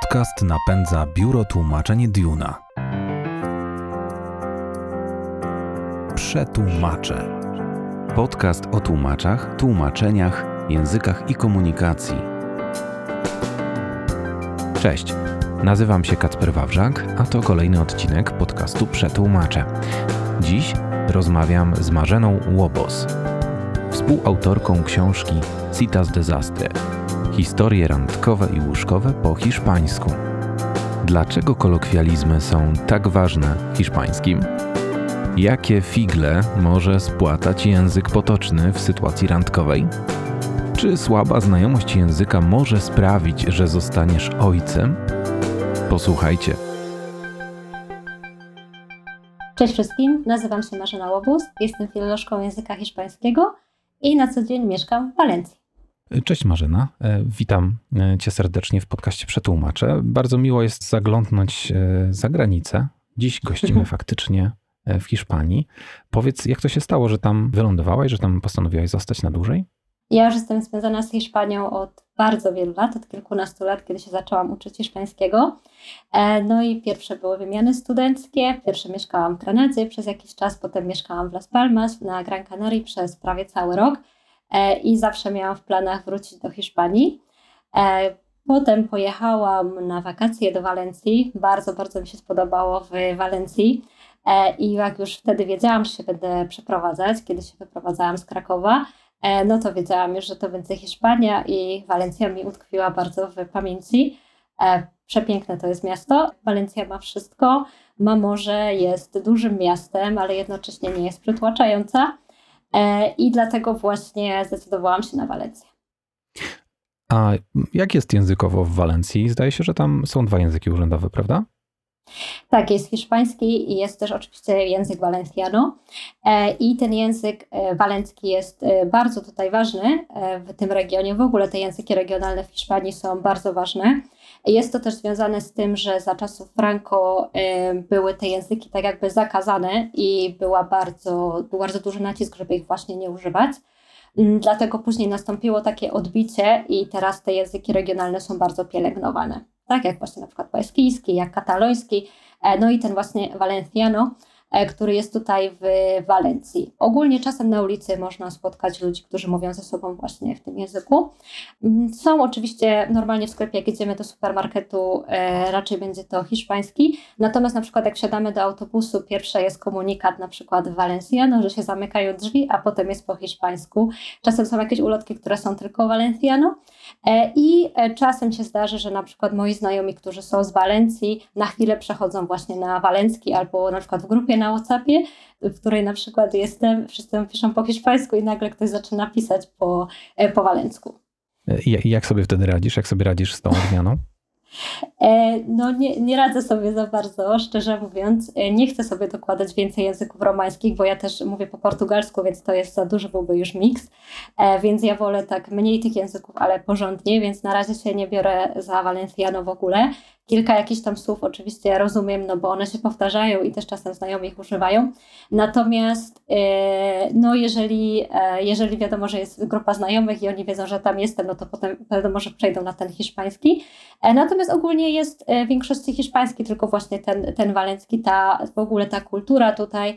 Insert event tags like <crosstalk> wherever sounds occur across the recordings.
Podcast napędza biuro tłumaczeń Duna. Przetłumacze. Podcast o tłumaczach, tłumaczeniach, językach i komunikacji. Cześć. Nazywam się Kacper Wawrzak, a to kolejny odcinek podcastu Przetłumacze. Dziś rozmawiam z Marzeną Łobos, współautorką książki Citas Desastre Historie randkowe i łóżkowe po hiszpańsku. Dlaczego kolokwializmy są tak ważne w hiszpańskim? Jakie figle może spłatać język potoczny w sytuacji randkowej? Czy słaba znajomość języka może sprawić, że zostaniesz ojcem? Posłuchajcie. Cześć wszystkim, nazywam się Marzena Łobuz, jestem filolożką języka hiszpańskiego i na co dzień mieszkam w Walencji. Cześć Marzena, e, witam e, Cię serdecznie w podcaście Przetłumaczę. Bardzo miło jest zaglądnąć e, za granicę. Dziś gościmy <laughs> faktycznie w Hiszpanii. Powiedz, jak to się stało, że tam wylądowałaś, że tam postanowiłaś zostać na dłużej? Ja już jestem związana z Hiszpanią od bardzo wielu lat, od kilkunastu lat, kiedy się zaczęłam uczyć hiszpańskiego. No i pierwsze były wymiany studenckie. Pierwsze mieszkałam w Granadzie przez jakiś czas, potem mieszkałam w Las Palmas na Gran Canaria przez prawie cały rok. E, i zawsze miałam w planach wrócić do Hiszpanii. E, potem pojechałam na wakacje do Walencji. Bardzo, bardzo mi się spodobało w Walencji. E, I jak już wtedy wiedziałam, że się będę przeprowadzać, kiedy się wyprowadzałam z Krakowa, no to wiedziałam już, że to będzie Hiszpania i Walencja mi utkwiła bardzo w pamięci. Przepiękne to jest miasto. Walencja ma wszystko. Ma morze, jest dużym miastem, ale jednocześnie nie jest przytłaczająca. E, i dlatego właśnie zdecydowałam się na Walencję. A jak jest językowo w Walencji? Zdaje się, że tam są dwa języki urzędowe, prawda? Tak, jest hiszpański i jest też oczywiście język valenciano. E, I ten język e, walencki jest bardzo tutaj ważny w tym regionie. W ogóle te języki regionalne w Hiszpanii są bardzo ważne. Jest to też związane z tym, że za czasów Franco były te języki tak jakby zakazane i była bardzo, był bardzo duży nacisk, żeby ich właśnie nie używać. Mm, dlatego później nastąpiło takie odbicie i teraz te języki regionalne są bardzo pielęgnowane. Tak jak właśnie na przykład baskijski, jak kataloński, e, no i ten właśnie valenciano, który jest tutaj w Walencji. Ogólnie czasem na ulicy można spotkać ludzi, którzy mówią ze sobą właśnie w tym języku. Mm, są oczywiście normalnie w sklepie, jak jedziemy do supermarketu, e, raczej będzie to hiszpański. Natomiast na przykład jak wsiadamy do autobusu, pierwsze jest komunikat na przykład Valenciano, że się zamykają drzwi, a potem jest po hiszpańsku. Czasem są jakieś ulotki, które są tylko Valenciano. E, I czasem się zdarzy, że na przykład moi znajomi, którzy są z Walencji, na chwilę przechodzą właśnie na walencki albo na przykład w grupie na WhatsAppie, w której na przykład jestem, wszyscy piszą po hiszpańsku i nagle ktoś zaczyna pisać po, e, po walencku. I jak sobie wtedy radzisz? Jak sobie radzisz z tą odmianą? E, no nie, nie radzę sobie za bardzo, szczerze mówiąc. E, nie chcę sobie dokładać więcej języków romańskich, bo ja też mówię po portugalsku, więc to jest za duży byłby już miks. Więc ja wolę tak mniej tych języków, ale porządnie, więc na razie się nie biorę za Valenciano w ogóle. Kilka jakichś tam słów oczywiście rozumiem, no bo one się powtarzają i też czasem znajomi ich używają. Natomiast e, no jeżeli, e, jeżeli wiadomo, że jest grupa znajomych i oni wiedzą, że tam jestem, no to potem wiadomo, że przejdą na ten hiszpański. E, natomiast ogólnie jest w większości hiszpański, tylko właśnie ten, ten walencki, ta w ogóle ta kultura tutaj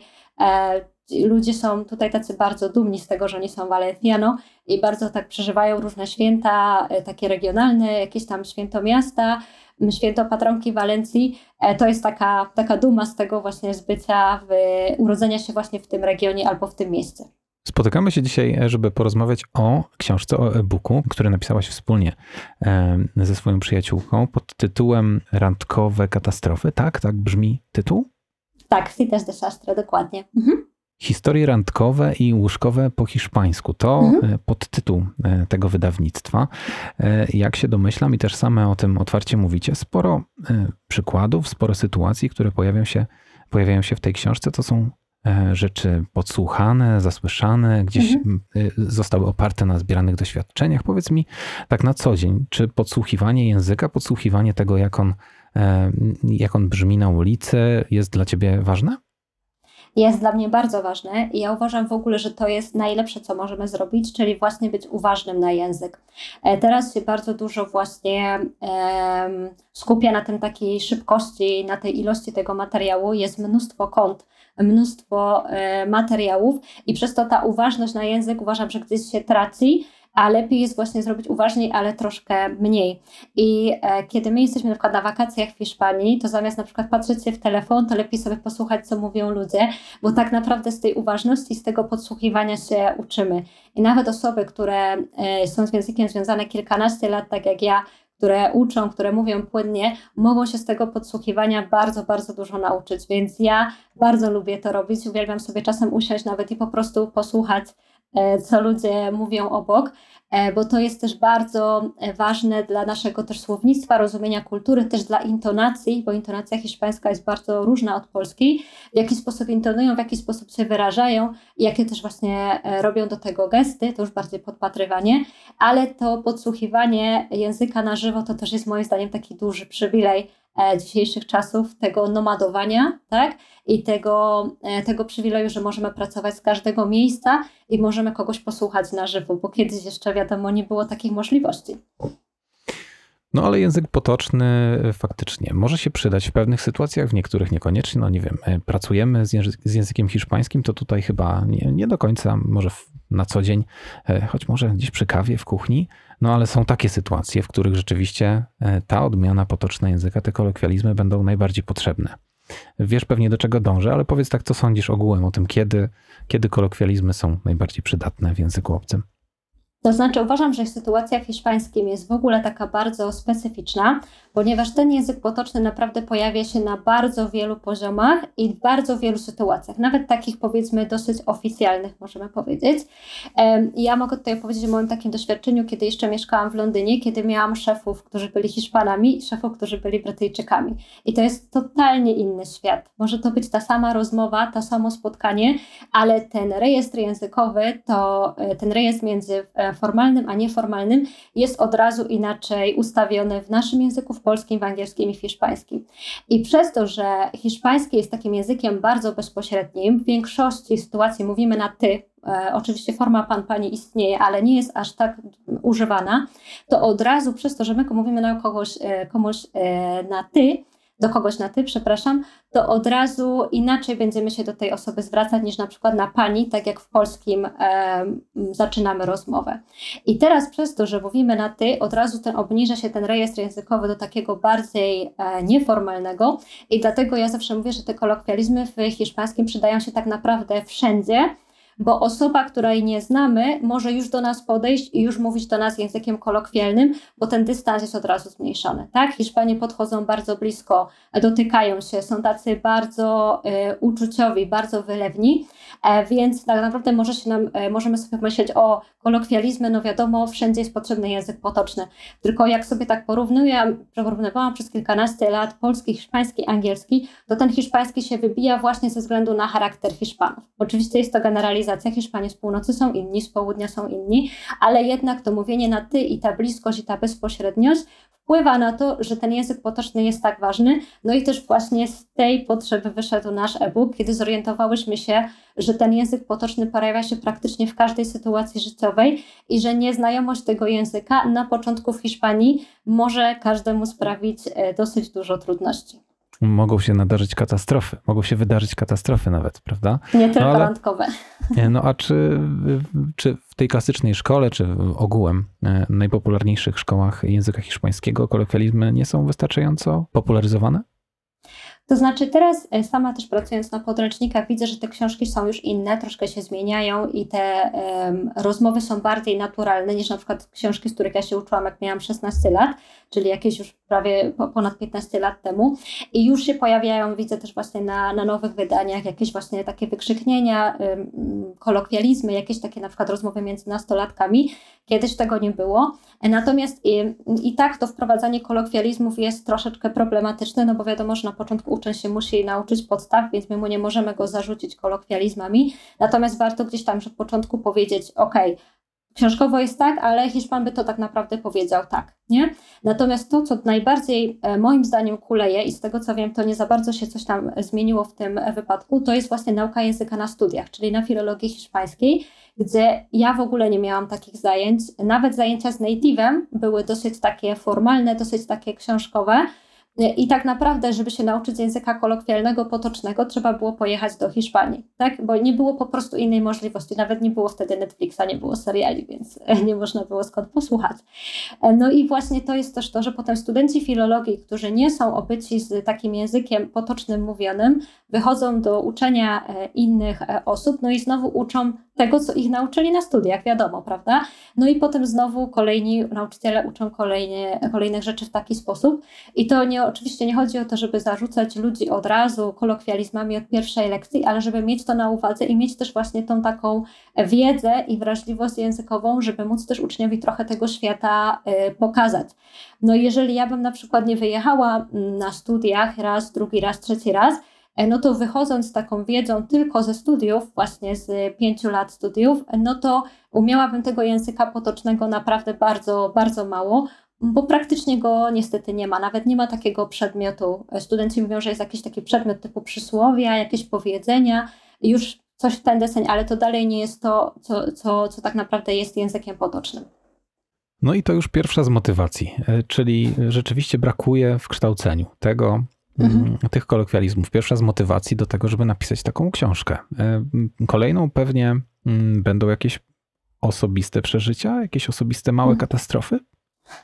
ludzie są tutaj tacy bardzo dumni z tego, że oni są Valenciano i bardzo tak przeżywają różne święta, takie regionalne, jakieś tam święto miasta, święto patronki Walencji, e, to jest taka, taka duma z tego właśnie z bycia, w, urodzenia się właśnie w tym regionie albo w tym mieście. Spotykamy się dzisiaj, e, żeby porozmawiać o książce, o e-booku, który napisałaś wspólnie e, ze swoją przyjaciółką pod tytułem Randkowe katastrofy. Tak, tak brzmi tytuł? Tak, Citas de Sastre, dokładnie. Mhm. Historie randkowe i łóżkowe po hiszpańsku. To mhm. E, podtytuł e, tego wydawnictwa. E, jak się domyślam i też same o tym otwarcie mówicie, sporo przykładów, sporo sytuacji, które pojawią się, pojawiają się w tej książce, to są rzeczy podsłuchane, zasłyszane, gdzieś mhm. zostały oparte na zbieranych doświadczeniach. Powiedz mi tak na co dzień, czy podsłuchiwanie języka, podsłuchiwanie tego, jak on, jak on brzmi na ulicy, jest dla ciebie ważne? Jest dla mnie bardzo ważne i ja uważam w ogóle, że to jest najlepsze, co możemy zrobić, czyli właśnie być uważnym na język. E, teraz się bardzo dużo właśnie skupia na tym takiej szybkości, na tej ilości tego materiału. Jest mnóstwo kont, mnóstwo e, materiałów i przez to ta uważność na język uważam, że gdzieś się traci a lepiej jest właśnie zrobić uważniej, ale troszkę mniej. I e, kiedy my jesteśmy na przykład na wakacjach w Hiszpanii, to zamiast na przykład patrzeć się w telefon, to lepiej sobie posłuchać, co mówią ludzie, bo tak naprawdę z tej uważności, z tego podsłuchiwania się uczymy. I nawet osoby, które e, są z językiem związane kilkanaście lat, tak jak ja, które uczą, które mówią płynnie, mogą się z tego podsłuchiwania bardzo, bardzo dużo nauczyć. Więc ja bardzo lubię to robić. Uwielbiam sobie czasem usiąść nawet i po prostu posłuchać co ludzie mówią obok, e, bo to jest też bardzo e, ważne dla naszego też słownictwa, rozumienia kultury, też dla intonacji, bo intonacja hiszpańska jest bardzo różna od polskiej, w jaki sposób intonują, w jaki sposób się wyrażają, jakie też właśnie robią do tego gesty, to już bardziej podpatrywanie, ale to podsłuchiwanie języka na żywo to też jest moim zdaniem taki duży przywilej E, dzisiejszych czasów, tego nomadowania, tak? I tego, e, tego przywileju, że możemy pracować z każdego miejsca i możemy kogoś posłuchać na żywo, bo kiedyś jeszcze wiadomo, nie było takich możliwości. No ale język potoczny e, faktycznie może się przydać w pewnych sytuacjach, w niektórych niekoniecznie. No nie wiem, pracujemy z, z językiem hiszpańskim, to tutaj chyba nie, nie do końca, może na co dzień, choć może gdzieś przy kawie w kuchni, no ale są takie sytuacje, w których rzeczywiście e, ta odmiana potoczna języka, te kolokwializmy będą najbardziej potrzebne. Wiesz pewnie do czego dążę, ale powiedz tak, co sądzisz ogółem o tym, kiedy, kiedy kolokwializmy są najbardziej przydatne w języku obcym? To znaczy, uważam, że sytuacja w hiszpańskim jest w ogóle taka bardzo specyficzna, ponieważ ten język potoczny naprawdę pojawia się na bardzo wielu poziomach i w bardzo wielu sytuacjach, nawet takich powiedzmy dosyć oficjalnych, możemy powiedzieć. Ja mogę tutaj opowiedzieć o moim takim doświadczeniu, kiedy jeszcze mieszkałam w Londynie, kiedy miałam szefów, którzy byli Hiszpanami i szefów, którzy byli Brytyjczykami. I to jest totalnie inny świat. Może to być ta sama rozmowa, to samo spotkanie, ale ten rejestr językowy, to e, ten rejestr między e, formalnym a nieformalnym jest od razu inaczej ustawiony w naszym języku, w polskim, w angielskim i w hiszpańskim. I przez to, że hiszpański jest takim językiem bardzo bezpośrednim, w większości sytuacji mówimy na ty, e, oczywiście forma pan, pani istnieje, ale nie jest aż tak używana, to od razu przez to, że my mówimy na kogoś, e, komuś e, na ty, do kogoś na ty, przepraszam, to od razu inaczej będziemy się do tej osoby zwracać niż na przykład na pani, tak jak w polskim e, zaczynamy rozmowę. I teraz przez to, że mówimy na ty, od razu ten, obniża się ten rejestr językowy do takiego bardziej e, nieformalnego i dlatego ja zawsze mówię, że te kolokwializmy w hiszpańskim przydają się tak naprawdę wszędzie, bo osoba, której nie znamy, może już do nas podejść i już mówić do nas językiem kolokwialnym, bo ten dystans jest od razu zmniejszony. Tak? Hiszpanie podchodzą bardzo blisko, dotykają się, są tacy bardzo y, uczuciowi, bardzo wylewni, e, więc tak naprawdę może się nam, e, możemy sobie myśleć o kolokwializmy, no wiadomo, wszędzie jest potrzebny język potoczny. Tylko jak sobie tak porównuję, porównywałam przez kilkanaście lat polski, hiszpański, angielski, to ten hiszpański się wybija właśnie ze względu na charakter Hiszpanów. Oczywiście jest to generalizacja, Hiszpanie z północy są inni, z południa są inni, ale jednak to mówienie na ty i ta bliskość i ta bezpośredniość wpływa na to, że ten język potoczny jest tak ważny. No i też właśnie z tej potrzeby wyszedł nasz e-book, kiedy zorientowałyśmy się, że ten język potoczny pojawia się praktycznie w każdej sytuacji życiowej i że nieznajomość tego języka na początku w Hiszpanii może każdemu sprawić e, dosyć dużo trudności mogą się nadarzyć katastrofy. Mogą się wydarzyć katastrofy nawet, prawda? Nie tylko no, randkowe. No a czy, czy w tej klasycznej szkole, czy ogółem e, najpopularniejszych szkołach języka hiszpańskiego kolokwializmy nie są wystarczająco popularyzowane? To znaczy teraz e, sama też pracując na podręcznikach widzę, że te książki są już inne, troszkę się zmieniają i te um, rozmowy są bardziej naturalne niż na przykład książki, z których ja się uczyłam jak miałam 16 lat, czyli jakieś już prawie ponad 15 lat temu i już się pojawiają, widzę też właśnie na, na nowych wydaniach jakieś właśnie takie wykrzyknienia, um, kolokwializmy, jakieś takie na przykład rozmowy między nastolatkami. Kiedyś tego nie było. Natomiast i, i tak to wprowadzanie kolokwializmów jest troszeczkę problematyczne, no bo wiadomo, że na początku uczeń się musi nauczyć podstaw, więc my mu nie możemy go zarzucić kolokwializmami. Natomiast warto gdzieś tam, że w początku powiedzieć, ok, Książkowo jest tak, ale Hiszpan by to tak naprawdę powiedział tak, nie? Natomiast to, co najbardziej e, moim zdaniem kuleje i z tego co wiem, to nie za bardzo się coś tam zmieniło w tym wypadku, to jest właśnie nauka języka na studiach, czyli na filologii hiszpańskiej, gdzie ja w ogóle nie miałam takich zajęć. Nawet zajęcia z native'em były dosyć takie formalne, dosyć takie książkowe, i tak naprawdę, żeby się nauczyć języka kolokwialnego, potocznego, trzeba było pojechać do Hiszpanii, tak? Bo nie było po prostu innej możliwości. Nawet nie było wtedy Netflixa, nie było seriali, więc nie można było skąd posłuchać. No i właśnie to jest też to, że potem studenci filologii, którzy nie są obyci z takim językiem potocznym mówionym, wychodzą do uczenia e, innych e, osób, no i znowu uczą tego, co ich nauczyli na studiach, wiadomo, prawda? No i potem znowu kolejni nauczyciele uczą kolejnie, kolejnych rzeczy w taki sposób. I to nie, oczywiście nie chodzi o to, żeby zarzucać ludzi od razu kolokwializmami od pierwszej lekcji, ale żeby mieć to na uwadze i mieć też właśnie tą taką wiedzę i wrażliwość językową, żeby móc też uczniowi trochę tego świata y, pokazać. No jeżeli ja bym na przykład nie wyjechała mm, na studiach raz, drugi raz, trzeci raz, E, no to wychodząc z taką wiedzą tylko ze studiów, właśnie z pięciu lat studiów, no to umiałabym tego języka potocznego naprawdę bardzo, bardzo mało, bo praktycznie go niestety nie ma. Nawet nie ma takiego przedmiotu. Studenci mówią, że jest jakiś taki przedmiot typu przysłowia, jakieś powiedzenia, już coś w ten deseń, ale to dalej nie jest to, co, co, co tak naprawdę jest językiem potocznym. No i to już pierwsza z motywacji, e, czyli rzeczywiście brakuje w kształceniu tego, mhm. Mm, tych kolokwializmów. Pierwsza z motywacji do tego, żeby napisać taką książkę. E, kolejną pewnie mm, będą jakieś osobiste przeżycia, jakieś osobiste małe mhm. katastrofy.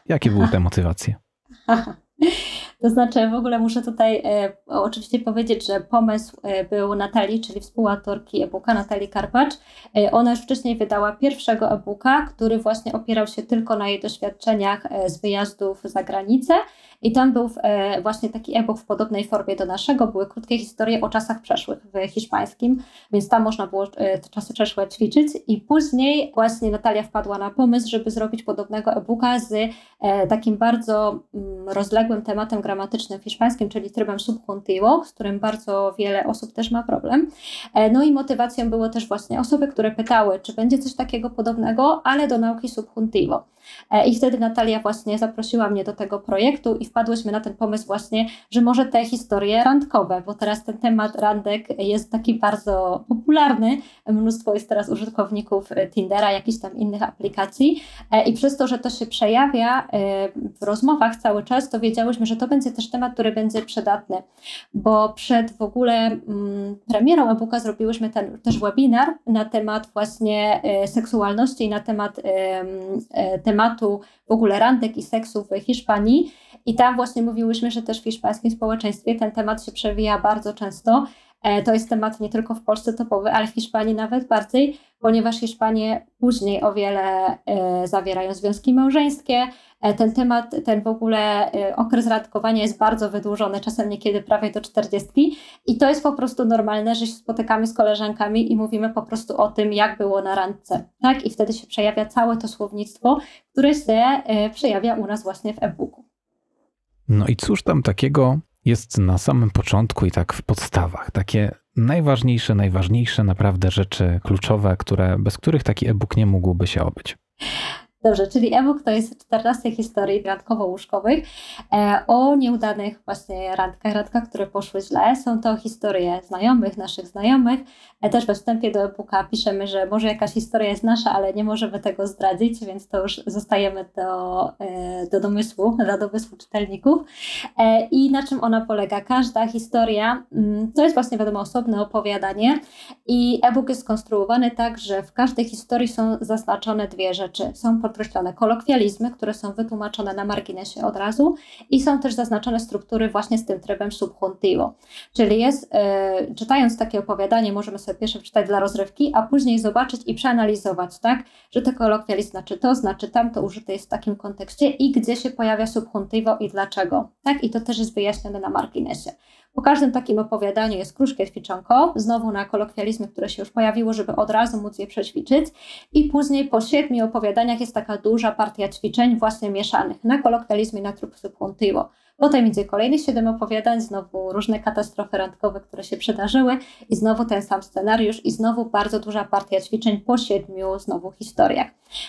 Jakie były te motywacje? <laughs> To znaczy, w ogóle muszę tutaj e, oczywiście powiedzieć, że pomysł e, był Natalii, czyli współautorki e-booka Natalii Karpacz. E, ona już wcześniej wydała pierwszego e-booka, który właśnie opierał się tylko na jej doświadczeniach e, z wyjazdów za granicę. I tam był e, właśnie taki e-book w podobnej formie do naszego. Były krótkie historie o czasach przeszłych w hiszpańskim, więc tam można było te czasy przeszłe ćwiczyć. I później właśnie Natalia wpadła na pomysł, żeby zrobić podobnego e-booka z takim bardzo mm, rozległym tematem gramatycznym w hiszpańskim, czyli trybem subjuntivo, z którym bardzo wiele osób też ma problem. E, no i motywacją było też właśnie osoby, które pytały, czy będzie coś takiego podobnego, ale do nauki subjuntivo. E, I wtedy Natalia właśnie zaprosiła mnie do tego projektu i wpadłyśmy na ten pomysł właśnie, że może te historie randkowe, bo teraz ten temat randek jest taki bardzo popularny. Mnóstwo jest teraz użytkowników Tindera, jakichś tam innych aplikacji e, i przez to, że to się przejawia w rozmowach cały czas, to wiedziałyśmy, że to będzie też temat, który będzie przydatny, bo przed w ogóle mm, premierą e-booka zrobiłyśmy ten też webinar na temat właśnie e, seksualności i na temat e, tematu w ogóle randek i seksu w Hiszpanii. I tam właśnie mówiłyśmy, że też w hiszpańskim społeczeństwie ten temat się przewija bardzo często. E, to jest temat nie tylko w Polsce topowy, ale w Hiszpanii nawet bardziej, ponieważ Hiszpanie później o wiele zawierają związki małżeńskie, E, ten temat, ten w ogóle e, okres randkowania jest bardzo wydłużony, czasem niekiedy prawie do 40 i to jest po prostu normalne, że się spotykamy z koleżankami i mówimy po prostu o tym, jak było na randce, tak? I wtedy się przejawia całe to słownictwo, które się e, przejawia u nas właśnie w e-booku. No i cóż tam takiego jest na samym początku i tak w podstawach, takie najważniejsze, najważniejsze naprawdę rzeczy kluczowe, które, bez których taki e-book nie mógłby się obyć. Dobrze, czyli e-book to jest 14 historii randkowo-łóżkowych e, o nieudanych właśnie randkach, randkach, które poszły źle. Są to historie znajomych, naszych znajomych. E, też we wstępie do e-booka piszemy, że może jakaś historia jest nasza, ale nie możemy tego zdradzić, więc to już zostajemy do, e, do domysłu, dla domysłu czytelników. I na czym ona polega? Każda historia mm, to jest właśnie wiadomo osobne opowiadanie i e-book jest skonstruowany tak, że w każdej historii są zaznaczone dwie rzeczy. Są podkreślone kolokwializmy, które są wytłumaczone na marginesie od razu i są też zaznaczone struktury właśnie z tym trybem subjuntivo. Czyli jest, yy, czytając takie opowiadanie, możemy sobie pierwsze przeczytać dla rozrywki, a później zobaczyć i przeanalizować, tak, że te kolokwializm znaczy to, znaczy tamto, użyte jest w takim kontekście i gdzie się pojawia subjuntivo i dlaczego, tak, i to też jest wyjaśnione na marginesie. Po każdym takim opowiadaniu jest kruszkie ćwiczonko, znowu na kolokwializmy, które się już pojawiło, żeby od razu móc je przećwiczyć. I później po siedmiu opowiadaniach jest taka duża partia ćwiczeń właśnie mieszanych na kolokwializmy i na trup subjuntivo. Potem idzie kolejnych siedem opowiadań, znowu różne katastrofy randkowe, które się przydarzyły i znowu ten sam scenariusz i znowu bardzo duża partia ćwiczeń po siedmiu znowu historiach.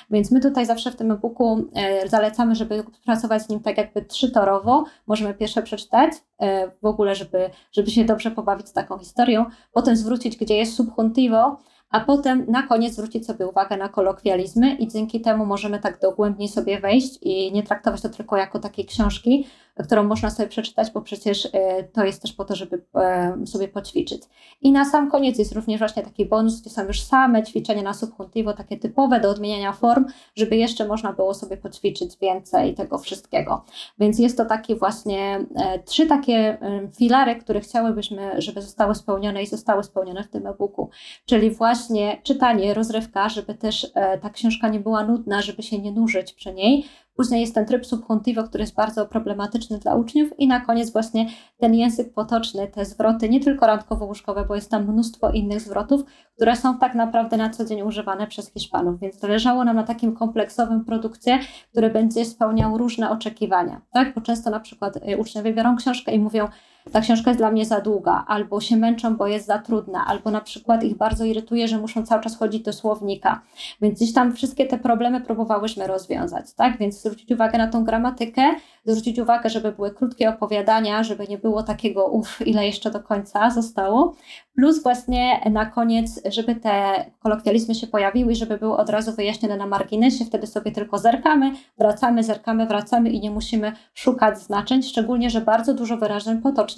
Więc my tutaj zawsze w tym e-booku e, zalecamy, żeby pracować z nim tak jakby trzytorowo. Możemy pierwsze przeczytać e, w ogóle, żeby, żeby się dobrze pobawić z taką historią, potem zwrócić, gdzie jest subjuntivo, a potem na koniec zwrócić sobie uwagę na kolokwializmy i dzięki temu możemy tak dogłębniej sobie wejść i nie traktować to tylko jako takiej książki, którą można sobie przeczytać, bo przecież e, to jest też po to, żeby e, sobie poćwiczyć. I na sam koniec jest również właśnie taki bonus, gdzie są już same ćwiczenia na subjuntivo, takie typowe do odmieniania form, żeby jeszcze można było sobie poćwiczyć więcej tego wszystkiego. Więc jest to taki właśnie e, trzy takie filary, które chciałybyśmy, żeby zostały spełnione i zostały spełnione w tym e-booku. Czyli właśnie czytanie, rozrywka, żeby też ta książka nie była nudna, żeby się nie nużyć przy niej, Później jest ten tryb subjuntivo, który jest bardzo problematyczny dla uczniów i na koniec właśnie ten język potoczny, te zwroty nie tylko randkowo-łóżkowe, bo jest tam mnóstwo innych zwrotów, które są tak naprawdę na co dzień używane przez Hiszpanów, więc zależało nam na takim kompleksowym produkcie, który będzie spełniał różne oczekiwania, tak? Bo często na przykład y, uczniowie biorą książkę i mówią, ta książka jest dla mnie za długa, albo się męczą, bo jest za trudna, albo na przykład ich bardzo irytuje, że muszą cały czas chodzić do słownika. Więc gdzieś tam wszystkie te problemy próbowałyśmy rozwiązać, tak? Więc zwrócić uwagę na tą gramatykę, zwrócić uwagę, żeby były krótkie opowiadania, żeby nie było takiego uff, ile jeszcze do końca zostało. Plus właśnie na koniec, żeby te kolokwializmy się pojawiły i żeby były od razu wyjaśnione na marginesie, wtedy sobie tylko zerkamy, wracamy, zerkamy, wracamy i nie musimy szukać znaczeń, szczególnie, że bardzo dużo wyrażeń potocznych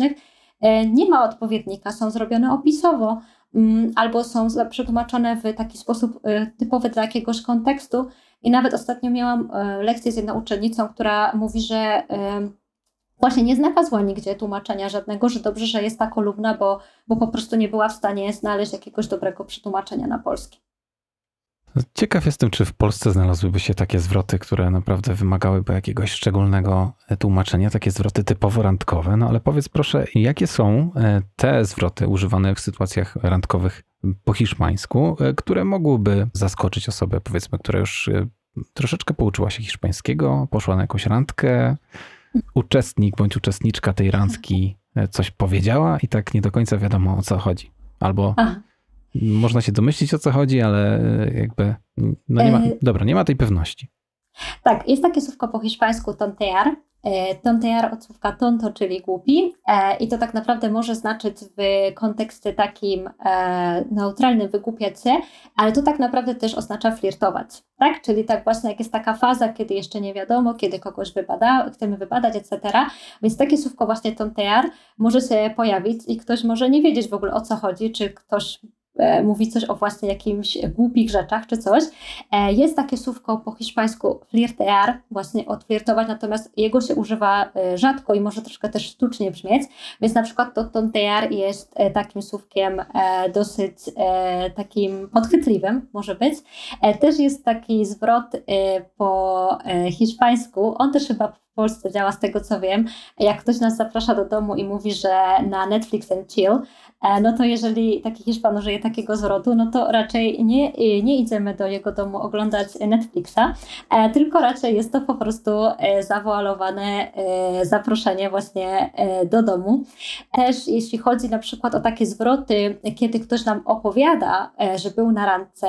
e, nie ma odpowiednika, są zrobione opisowo mm, albo są przetłumaczone w taki sposób e, typowy dla jakiegoś kontekstu. I nawet ostatnio miałam e, lekcję z jedną uczennicą, która mówi, że właśnie nie znalazła nigdzie tłumaczenia żadnego, że dobrze, że jest ta kolumna, bo, bo po prostu nie była w stanie znaleźć jakiegoś dobrego przetłumaczenia na polski. Ciekaw jestem, czy w Polsce znalazłyby się takie zwroty, które naprawdę wymagałyby jakiegoś szczególnego e, tłumaczenia, takie zwroty typowo randkowe. No ale powiedz proszę, jakie są e, te zwroty używane w sytuacjach randkowych po hiszpańsku, e, które mogłyby zaskoczyć osobę, powiedzmy, która już troszeczkę pouczyła się hiszpańskiego, poszła na jakąś randkę, uczestnik bądź uczestniczka tej randki coś powiedziała i tak nie do końca wiadomo o co chodzi. Albo Aha. Można się domyślić o co chodzi, ale jakby no nie ma, e... dobra, nie ma tej pewności. Tak, jest takie słówko po hiszpańsku tontear, E, tontear od słówka tonto, czyli głupi e, i to tak naprawdę może znaczyć w kontekście takim e, neutralnym wygłupiać się, ale to tak naprawdę też oznacza flirtować, tak? Czyli tak właśnie jak jest taka faza, kiedy jeszcze nie wiadomo, kiedy kogoś wybada, chcemy wybadać, etc. Więc takie słówko właśnie tontear może się pojawić i ktoś może nie wiedzieć w ogóle o co chodzi, czy ktoś E, mówi coś o właśnie jakimś głupich rzeczach czy coś. E, jest takie słówko po hiszpańsku flirtear, właśnie odflirtować, natomiast jego się używa e, rzadko i może troszkę też sztucznie brzmieć, więc na przykład to tontear jest takim słówkiem dosyć takim podchwytliwym, może być. Też jest taki zwrot po hiszpańsku, on też chyba Polsce działa z tego co wiem. Jak ktoś nas zaprasza do domu i mówi, że na Netflix and chill, E, no to jeżeli taki Hiszpan użyje takiego zwrotu, no to raczej nie, nie idziemy do jego domu oglądać Netflixa, e, tylko raczej jest to po prostu e, zawoalowane zaproszenie właśnie do domu. Też jeśli chodzi na przykład o takie zwroty, kiedy ktoś nam opowiada, że był na randce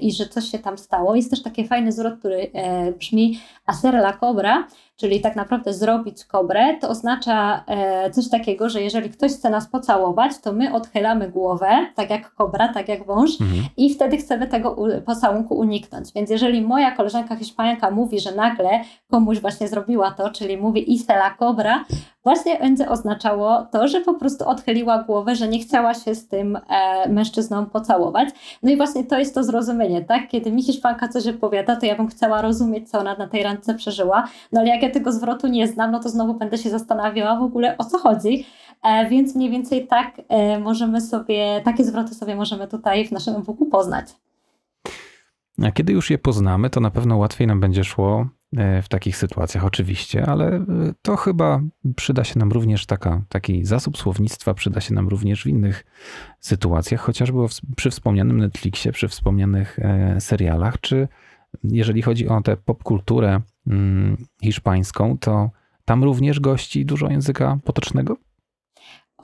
i że coś się tam stało, jest też taki fajny zwrot, który brzmi hacer la cobra, czyli tak naprawdę zrobić kobrę, to oznacza e, coś takiego, że jeżeli ktoś chce nas pocałować, to my odchylamy głowę, tak jak kobra, tak jak wąż mhm. i wtedy chcemy tego pocałunku uniknąć. Więc jeżeli moja koleżanka hiszpanka mówi, że nagle komuś właśnie zrobiła to, czyli mówi Isela kobra, właśnie będzie oznaczało to, że po prostu odchyliła głowę, że nie chciała się z tym e, mężczyzną pocałować. No i właśnie to jest to zrozumienie, tak? Kiedy mi Hiszpanka coś opowiada, to ja bym chciała rozumieć, co ona na tej randce przeżyła, no ale jak ja tego zwrotu nie znam, no to znowu będę się zastanawiała w ogóle o co chodzi. E, więc mniej więcej tak e, możemy sobie, takie zwroty sobie możemy tutaj w naszym e-booku poznać. A kiedy już je poznamy, to na pewno łatwiej nam będzie szło E, w takich sytuacjach, oczywiście, ale e, to chyba przyda się nam również taka, taki zasób słownictwa, przyda się nam również w innych sytuacjach, chociażby przy wspomnianym Netflixie, przy wspomnianych e, serialach, czy jeżeli chodzi o tę popkulturę mm, hiszpańską, to Tam również gości dużo języka potocznego?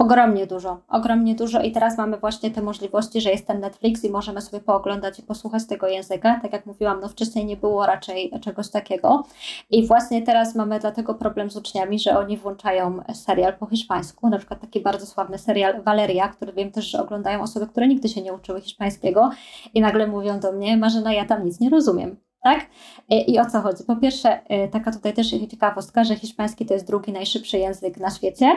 Ogromnie dużo, ogromnie dużo i teraz mamy właśnie te możliwości, że jest ten Netflix i możemy sobie pooglądać i posłuchać tego języka. Tak jak mówiłam, no wcześniej nie było raczej czegoś takiego. I właśnie teraz mamy dlatego problem z uczniami, że oni włączają serial po hiszpańsku, na przykład taki bardzo sławny serial Valeria, który wiem też, że oglądają osoby, które nigdy się nie uczyły hiszpańskiego i nagle mówią do mnie, Marzena, ja tam nic nie rozumiem tak? I o co chodzi? Po pierwsze, e, taka tutaj też ciekawostka, że hiszpański to jest drugi najszybszy język na świecie,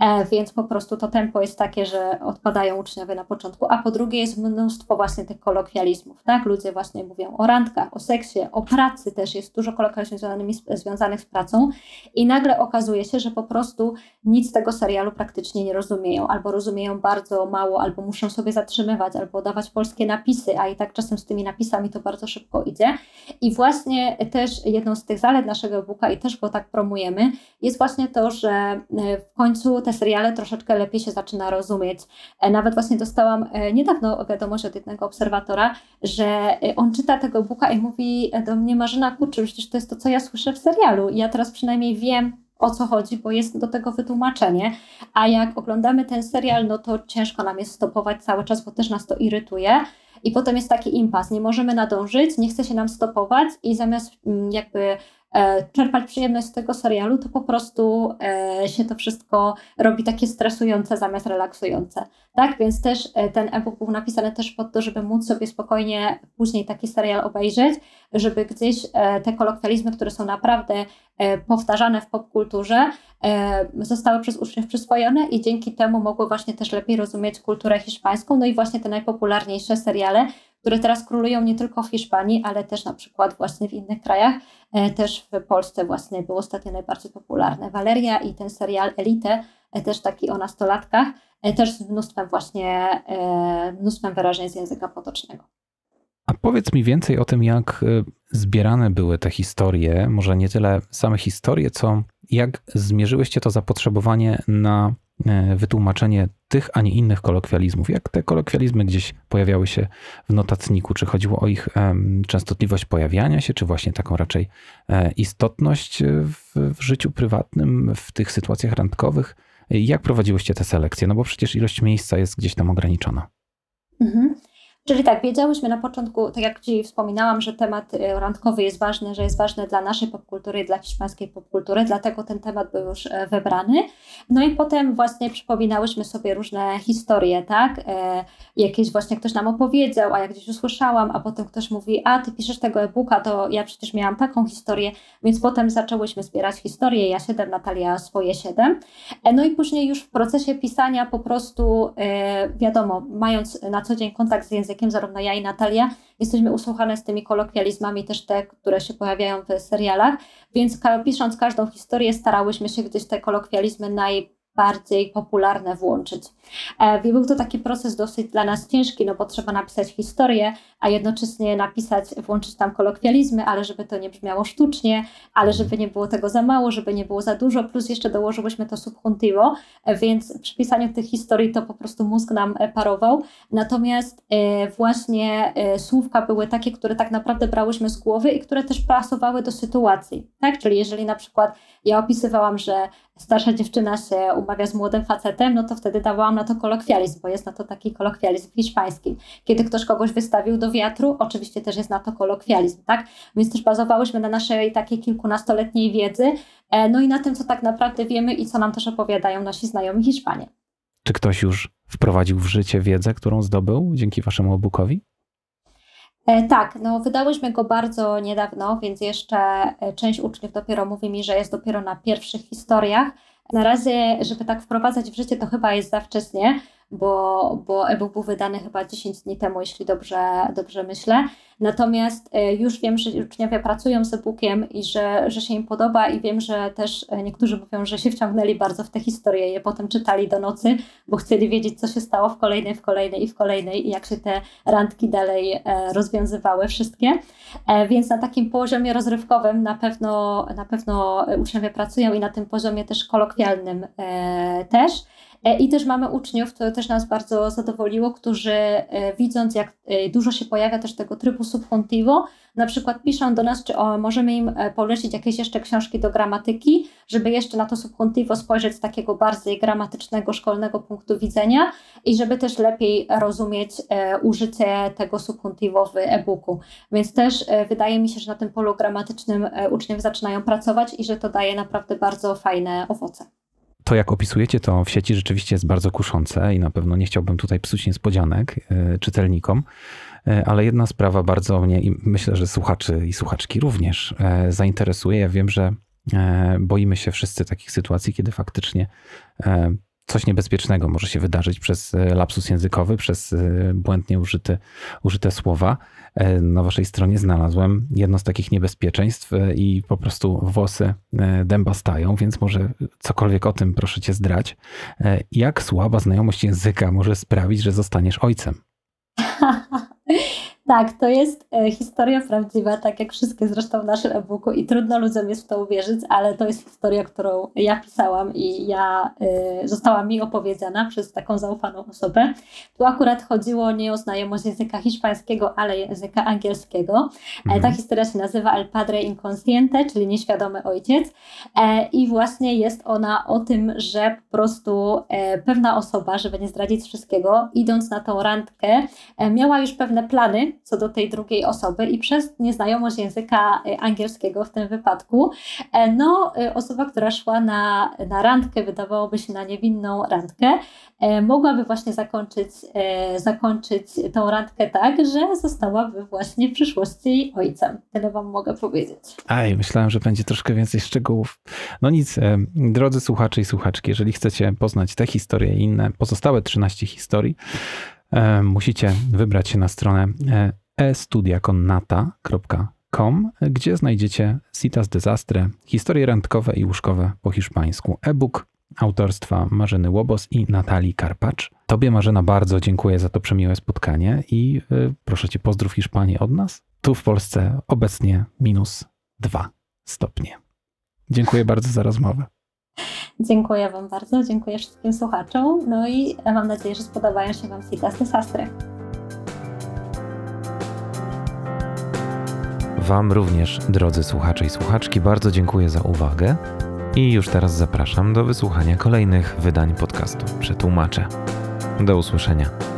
e, więc po prostu to tempo jest takie, że odpadają uczniowie na początku, a po drugie jest mnóstwo właśnie tych kolokwializmów, tak? Ludzie właśnie mówią o randkach, o seksie, o pracy też, jest dużo kolokwializmów związanych z pracą i nagle okazuje się, że po prostu nic z tego serialu praktycznie nie rozumieją, albo rozumieją bardzo mało, albo muszą sobie zatrzymywać, albo dawać polskie napisy, a i tak czasem z tymi napisami to bardzo szybko idzie. I właśnie też jedną z tych zalet naszego e-booka i też go tak promujemy, jest właśnie to, że e, w końcu te seriale troszeczkę lepiej się zaczyna rozumieć. E, nawet właśnie dostałam e, niedawno wiadomość od jednego obserwatora, że on czyta tego e-booka i mówi do mnie, Marzyna, kurczę, przecież to jest to, co ja słyszę w serialu. Ja teraz przynajmniej wiem, o co chodzi, bo jest do tego wytłumaczenie. A jak oglądamy ten serial, no to ciężko nam jest stopować cały czas, bo też nas to irytuje. I potem jest taki impas, nie możemy nadążyć, nie chce się nam stopować i zamiast mm, jakby czerpać przyjemność z tego serialu, to po prostu e, się to wszystko robi takie stresujące zamiast relaksujące. Tak, więc też e, ten e-book był napisany też po to, żeby móc sobie spokojnie później taki serial obejrzeć, żeby gdzieś te kolokwializmy, które są naprawdę powtarzane w popkulturze, zostały przez uczniów przyswojone i dzięki temu mogły właśnie też lepiej rozumieć kulturę hiszpańską, no i właśnie te najpopularniejsze seriale, które teraz królują nie tylko w Hiszpanii, ale też na przykład właśnie w innych krajach. E, też w Polsce właśnie był ostatnio najbardziej popularny Valeria i ten serial Elite, e, też taki o nastolatkach, e, też z mnóstwem właśnie, mnóstwem wyrażeń z języka potocznego. A powiedz mi więcej o tym, jak zbierane były te historie, może nie tyle same historie, co jak zmierzyłyście to zapotrzebowanie na wytłumaczenie tych, a nie innych kolokwializmów. Jak te kolokwializmy gdzieś pojawiały się w notatniku? Czy chodziło o ich częstotliwość pojawiania się, czy właśnie taką raczej e, istotność w, w życiu prywatnym, w tych sytuacjach randkowych? Jak prowadziłyście te selekcje? No bo przecież ilość miejsca jest gdzieś tam ograniczona. Mhm. Czyli tak, wiedziałyśmy na początku, tak jak Ci wspominałam, że temat y, randkowy jest ważny, że jest ważny dla naszej popkultury dla hiszpańskiej popkultury, dlatego ten temat był już e, wybrany. No i potem właśnie przypominałyśmy sobie różne historie, tak? E, jakieś właśnie ktoś nam opowiedział, a jak gdzieś usłyszałam, a potem ktoś mówi, a Ty piszesz tego e-booka, to ja przecież miałam taką historię, więc potem zaczęłyśmy zbierać historie, ja siedem, Natalia swoje siedem. E, no i później już w procesie pisania po prostu, wiadomo, mając na co dzień kontakt z językiem, językiem, zarówno ja i Natalia, jesteśmy usłuchane z tymi kolokwializmami, też te, które się pojawiają w serialach, więc pisząc każdą historię, starałyśmy się gdzieś te kolokwializmy naj bardziej popularne włączyć. E, był to taki proces dosyć dla nas ciężki, no bo trzeba napisać historię, a jednocześnie napisać, włączyć tam kolokwializmy, ale żeby to nie brzmiało sztucznie, ale żeby nie było tego za mało, żeby nie było za dużo, plus jeszcze dołożyłyśmy to subjuntivo, e, więc przy pisaniu tych historii to po prostu mózg nam e, parował. Natomiast właśnie słówka były takie, które tak naprawdę brałyśmy z głowy i które też pasowały do sytuacji. Tak? Czyli jeżeli na przykład ja opisywałam, że starsza dziewczyna się umawia z młodym facetem, no to wtedy dawałam na to kolokwializm, bo jest na to taki kolokwializm hiszpański. Kiedy ktoś kogoś wystawił do wiatru, oczywiście też jest na to kolokwializm, tak? Więc też bazowałyśmy na naszej takiej kilkunastoletniej wiedzy, e, no i na tym, co tak naprawdę wiemy i co nam też opowiadają nasi znajomi Hiszpanie. Czy ktoś już wprowadził w życie wiedzę, którą zdobył dzięki waszemu e-bookowi? E, tak, no wydałyśmy go bardzo niedawno, więc jeszcze e, część uczniów dopiero mówi mi, że jest dopiero na pierwszych historiach. Na razie, żeby tak wprowadzać w życie, to chyba jest za wcześnie, bo, bo e-book był wydany chyba 10 dni temu, jeśli dobrze, dobrze myślę. Natomiast e, już wiem, że uczniowie pracują z e-bookiem i że, że się im podoba i wiem, że też e, niektórzy mówią, że się wciągnęli bardzo w te historie i je potem czytali do nocy, bo chcieli wiedzieć, co się stało w kolejnej, w kolejnej i w kolejnej i jak się te randki dalej e, rozwiązywały wszystkie. Więc na takim poziomie rozrywkowym na pewno, na pewno uczniowie pracują i na tym poziomie też kolokwialnym też. E, I też mamy uczniów, to też nas bardzo zadowoliło, którzy e, widząc, jak e, dużo się pojawia też tego trybu subjuntivo, na przykład piszą do nas, czy o, możemy im polecić jakieś jeszcze książki do gramatyki, żeby jeszcze na to subjuntivo spojrzeć z takiego bardziej gramatycznego, szkolnego punktu widzenia i żeby też lepiej rozumieć użycie tego subjuntivo w e-booku. Więc też wydaje mi się, że na tym polu gramatycznym uczniowie zaczynają pracować i że to daje naprawdę bardzo fajne owoce. To, jak opisujecie to w sieci, rzeczywiście jest bardzo kuszące i na pewno nie chciałbym tutaj psuć niespodzianek y, czytelnikom, y, ale jedna sprawa bardzo mnie i myślę, że słuchaczy i słuchaczki również y, zainteresuje. Ja wiem, że boimy się wszyscy takich sytuacji, kiedy faktycznie coś niebezpiecznego może się wydarzyć przez lapsus językowy, przez błędnie użyte, użyte słowa. E, na waszej stronie znalazłem jedno z takich niebezpieczeństw e, i po prostu włosy e, dęba stają, więc może cokolwiek o tym proszę cię zdrać. Jak słaba znajomość języka może sprawić, że zostaniesz ojcem? <laughs> Tak, to jest e, historia prawdziwa, tak jak wszystkie zresztą w naszym e-booku i trudno ludziom jest w to uwierzyć, ale to jest historia, którą ja pisałam i ja y, została mi opowiedziana przez taką zaufaną osobę. Tu akurat chodziło nie o znajomość języka hiszpańskiego, ale języka angielskiego. Mhm. Ta historia się nazywa El Padre Inconsciente, czyli nieświadomy ojciec e, i właśnie jest ona o tym, że po prostu e, pewna osoba, żeby nie zdradzić wszystkiego, idąc na tą randkę, e, miała już pewne plany, co do tej drugiej osoby i przez nieznajomość języka e, angielskiego w tym wypadku, e, no e, osoba, która szła na, na randkę, wydawałoby się na niewinną randkę, mogłaby właśnie zakończyć, zakończyć tą randkę tak, że zostałaby właśnie w przyszłości ojcem. Tyle Wam mogę powiedzieć. Aj, myślałem, że będzie troszkę więcej szczegółów. No nic, drodzy słuchacze i słuchaczki, jeżeli chcecie poznać te historie i inne pozostałe 13 historii, musicie wybrać się na stronę e, estudiaconnata.com, gdzie znajdziecie Citas Desastre, historie randkowe i łóżkowe po hiszpańsku, e-book autorstwa Marzyny Łobos i Natalii Karpacz. Tobie Marzena bardzo dziękuję za to przemiłe spotkanie i y, proszę Cię pozdrów Hiszpanię od nas. Tu w Polsce obecnie minus dwa stopnie. Dziękuję bardzo za rozmowę. Dziękuję Wam bardzo, dziękuję wszystkim słuchaczom, no i mam nadzieję, że spodobają się Wam Citas de Sastre. Wam również, drodzy słuchacze i słuchaczki, bardzo dziękuję za uwagę i już teraz zapraszam do wysłuchania kolejnych wydań podcastu Przetłumaczę. Do usłyszenia.